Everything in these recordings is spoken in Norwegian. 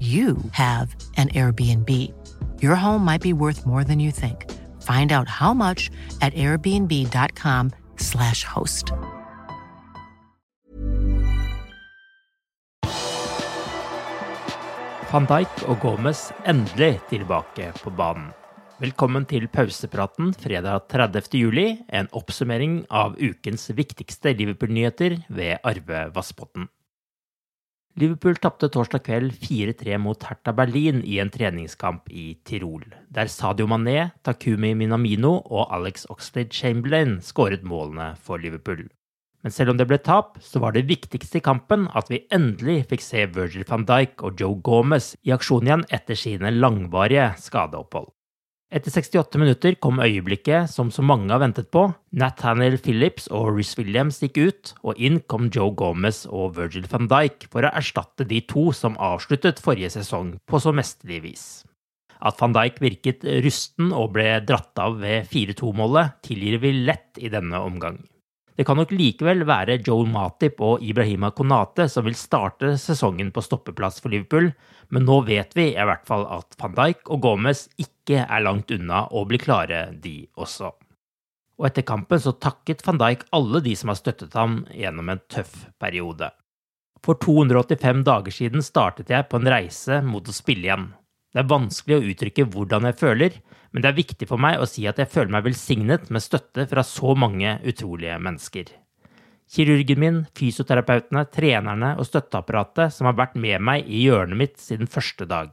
you have an Airbnb. Your home might be worth more than you think. Find out how much at airbnb.com/slash host. Van Dijk og Gomez endelig tilbake på banen. Velkommen til pausepraten fredag 30. juli, en oppsummering av ukens viktigste Liverpool-nyheter ved Arve Vassbotn. Liverpool tapte torsdag kveld 4-3 mot Hertha Berlin i en treningskamp i Tirol, der Sadio Mané, Takumi Minamino og Alex Oxlade Chamberlain skåret målene for Liverpool. Men selv om det ble tap, så var det viktigste i kampen at vi endelig fikk se Virgil van Dijk og Joe Gomez i aksjon igjen etter sine langvarige skadeopphold. Etter 68 minutter kom øyeblikket som så mange har ventet på. Nathaniel Phillips og Rhys Williams gikk ut, og inn kom Joe Gomez og Virgil van Dijk for å erstatte de to som avsluttet forrige sesong på så mesterlig vis. At van Dijk virket rusten og ble dratt av ved 4-2-målet, tilgir vi lett i denne omgang. Det kan nok likevel være Joel Matip og Ibrahima Konate som vil starte sesongen på stoppeplass for Liverpool, men nå vet vi i hvert fall at van Dijk og Gomez ikke er langt unna å bli klare, de også. Og etter kampen så takket van Dijk alle de som har støttet ham gjennom en tøff periode. For 285 dager siden startet jeg på en reise mot å spille igjen. Det er vanskelig å uttrykke hvordan jeg føler, men det er viktig for meg å si at jeg føler meg velsignet med støtte fra så mange utrolige mennesker. Kirurgen min, fysioterapeutene, trenerne og støtteapparatet som har vært med meg i hjørnet mitt siden første dag.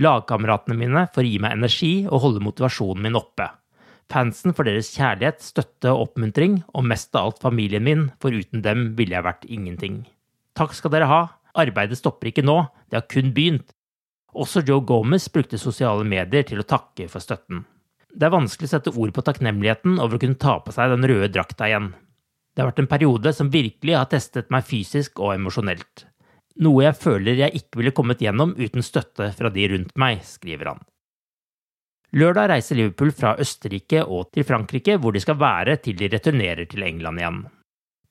Lagkameratene mine for å gi meg energi og holde motivasjonen min oppe. Fansen for deres kjærlighet, støtte og oppmuntring, og mest av alt familien min, for uten dem ville jeg vært ingenting. Takk skal dere ha. Arbeidet stopper ikke nå, det har kun begynt. Også Joe Gomez brukte sosiale medier til å takke for støtten. Det er vanskelig å sette ord på takknemligheten over å kunne ta på seg den røde drakta igjen. Det har vært en periode som virkelig har testet meg fysisk og emosjonelt. Noe jeg føler jeg ikke ville kommet gjennom uten støtte fra de rundt meg, skriver han. Lørdag reiser Liverpool fra Østerrike og til Frankrike, hvor de skal være til de returnerer til England igjen.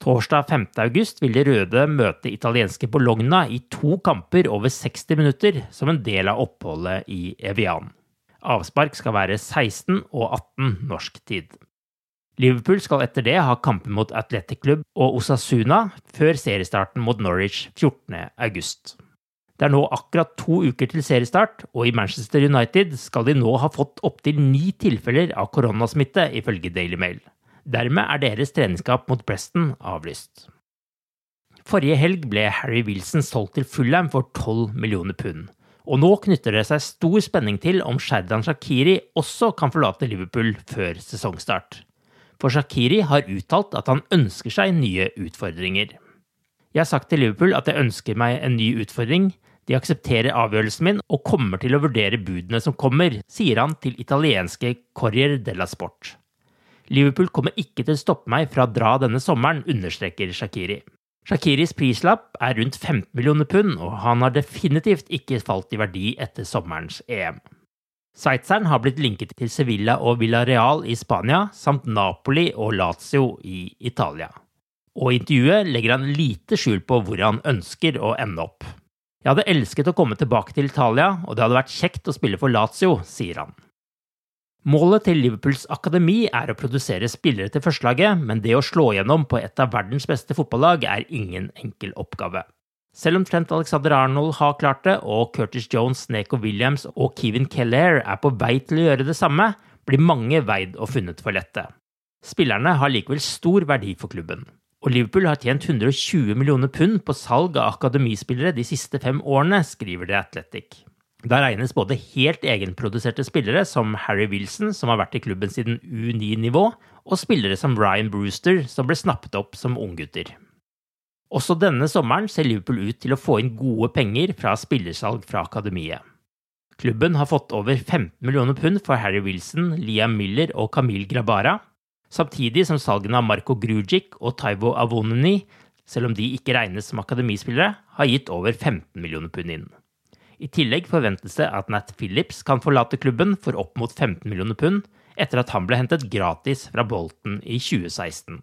Torsdag 5. august vil de røde møte italienske Bologna i to kamper over 60 minutter som en del av oppholdet i Evian. Avspark skal være 16 og 18 norsk tid. Liverpool skal etter det ha kamper mot Athletic Club og Osasuna før seriestarten mot Norwich 14. august. Det er nå akkurat to uker til seriestart, og i Manchester United skal de nå ha fått opptil ni tilfeller av koronasmitte, ifølge Daily Mail. Dermed er deres treningskamp mot Preston avlyst. Forrige helg ble Harry Wilson solgt til Fulham for 12 millioner pund. Og nå knytter det seg stor spenning til om Sherdan Shakiri også kan forlate Liverpool før sesongstart. For Shakiri har uttalt at han ønsker seg nye utfordringer. Jeg har sagt til Liverpool at jeg ønsker meg en ny utfordring. De aksepterer avgjørelsen min og kommer til å vurdere budene som kommer, sier han til italienske Corrier della Sport. Liverpool kommer ikke til å stoppe meg fra å dra denne sommeren, understreker Shakiri. Shakiris prislapp er rundt 15 millioner pund, og han har definitivt ikke falt i verdi etter sommerens EM. Sveitseren har blitt linket til Sevilla og Villarreal i Spania, samt Napoli og Lazio i Italia. Og i intervjuet legger han lite skjul på hvor han ønsker å ende opp. Jeg hadde elsket å komme tilbake til Italia, og det hadde vært kjekt å spille for Lazio, sier han. Målet til Liverpools akademi er å produsere spillere til førstelaget, men det å slå gjennom på et av verdens beste fotballag er ingen enkel oppgave. Selv om Trent Alexander Arnold har klart det, og Curtis Jones, Neko Williams og Kevin Keller er på vei til å gjøre det samme, blir mange veid og funnet for lette. Spillerne har likevel stor verdi for klubben, og Liverpool har tjent 120 millioner pund på salg av akademispillere de siste fem årene, skriver The Athletic. Da regnes både helt egenproduserte spillere som Harry Wilson, som har vært i klubben siden U9-nivå, og spillere som Ryan Brewster, som ble snappet opp som unggutter. Også denne sommeren ser Liverpool ut til å få inn gode penger fra spillersalg fra akademiet. Klubben har fått over 15 millioner pund for Harry Wilson, Liam Miller og Camille Grabara, samtidig som salgene av Marco Grujic og Taivo Avonini, selv om de ikke regnes som akademispillere, har gitt over 15 millioner pund inn. I tillegg forventes det at Nat Phillips kan forlate klubben for opp mot 15 millioner pund, etter at han ble hentet gratis fra Bolton i 2016.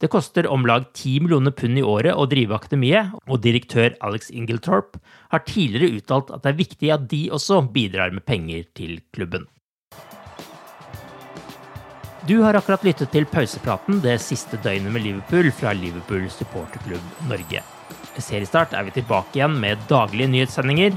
Det koster om lag 10 millioner pund i året å drive akademiet, og direktør Alex Ingeltorp har tidligere uttalt at det er viktig at de også bidrar med penger til klubben. Du har akkurat lyttet til pausepraten det siste døgnet med Liverpool fra Liverpool supporterklubb Norge. Ved seriestart er vi tilbake igjen med daglige nyhetssendinger.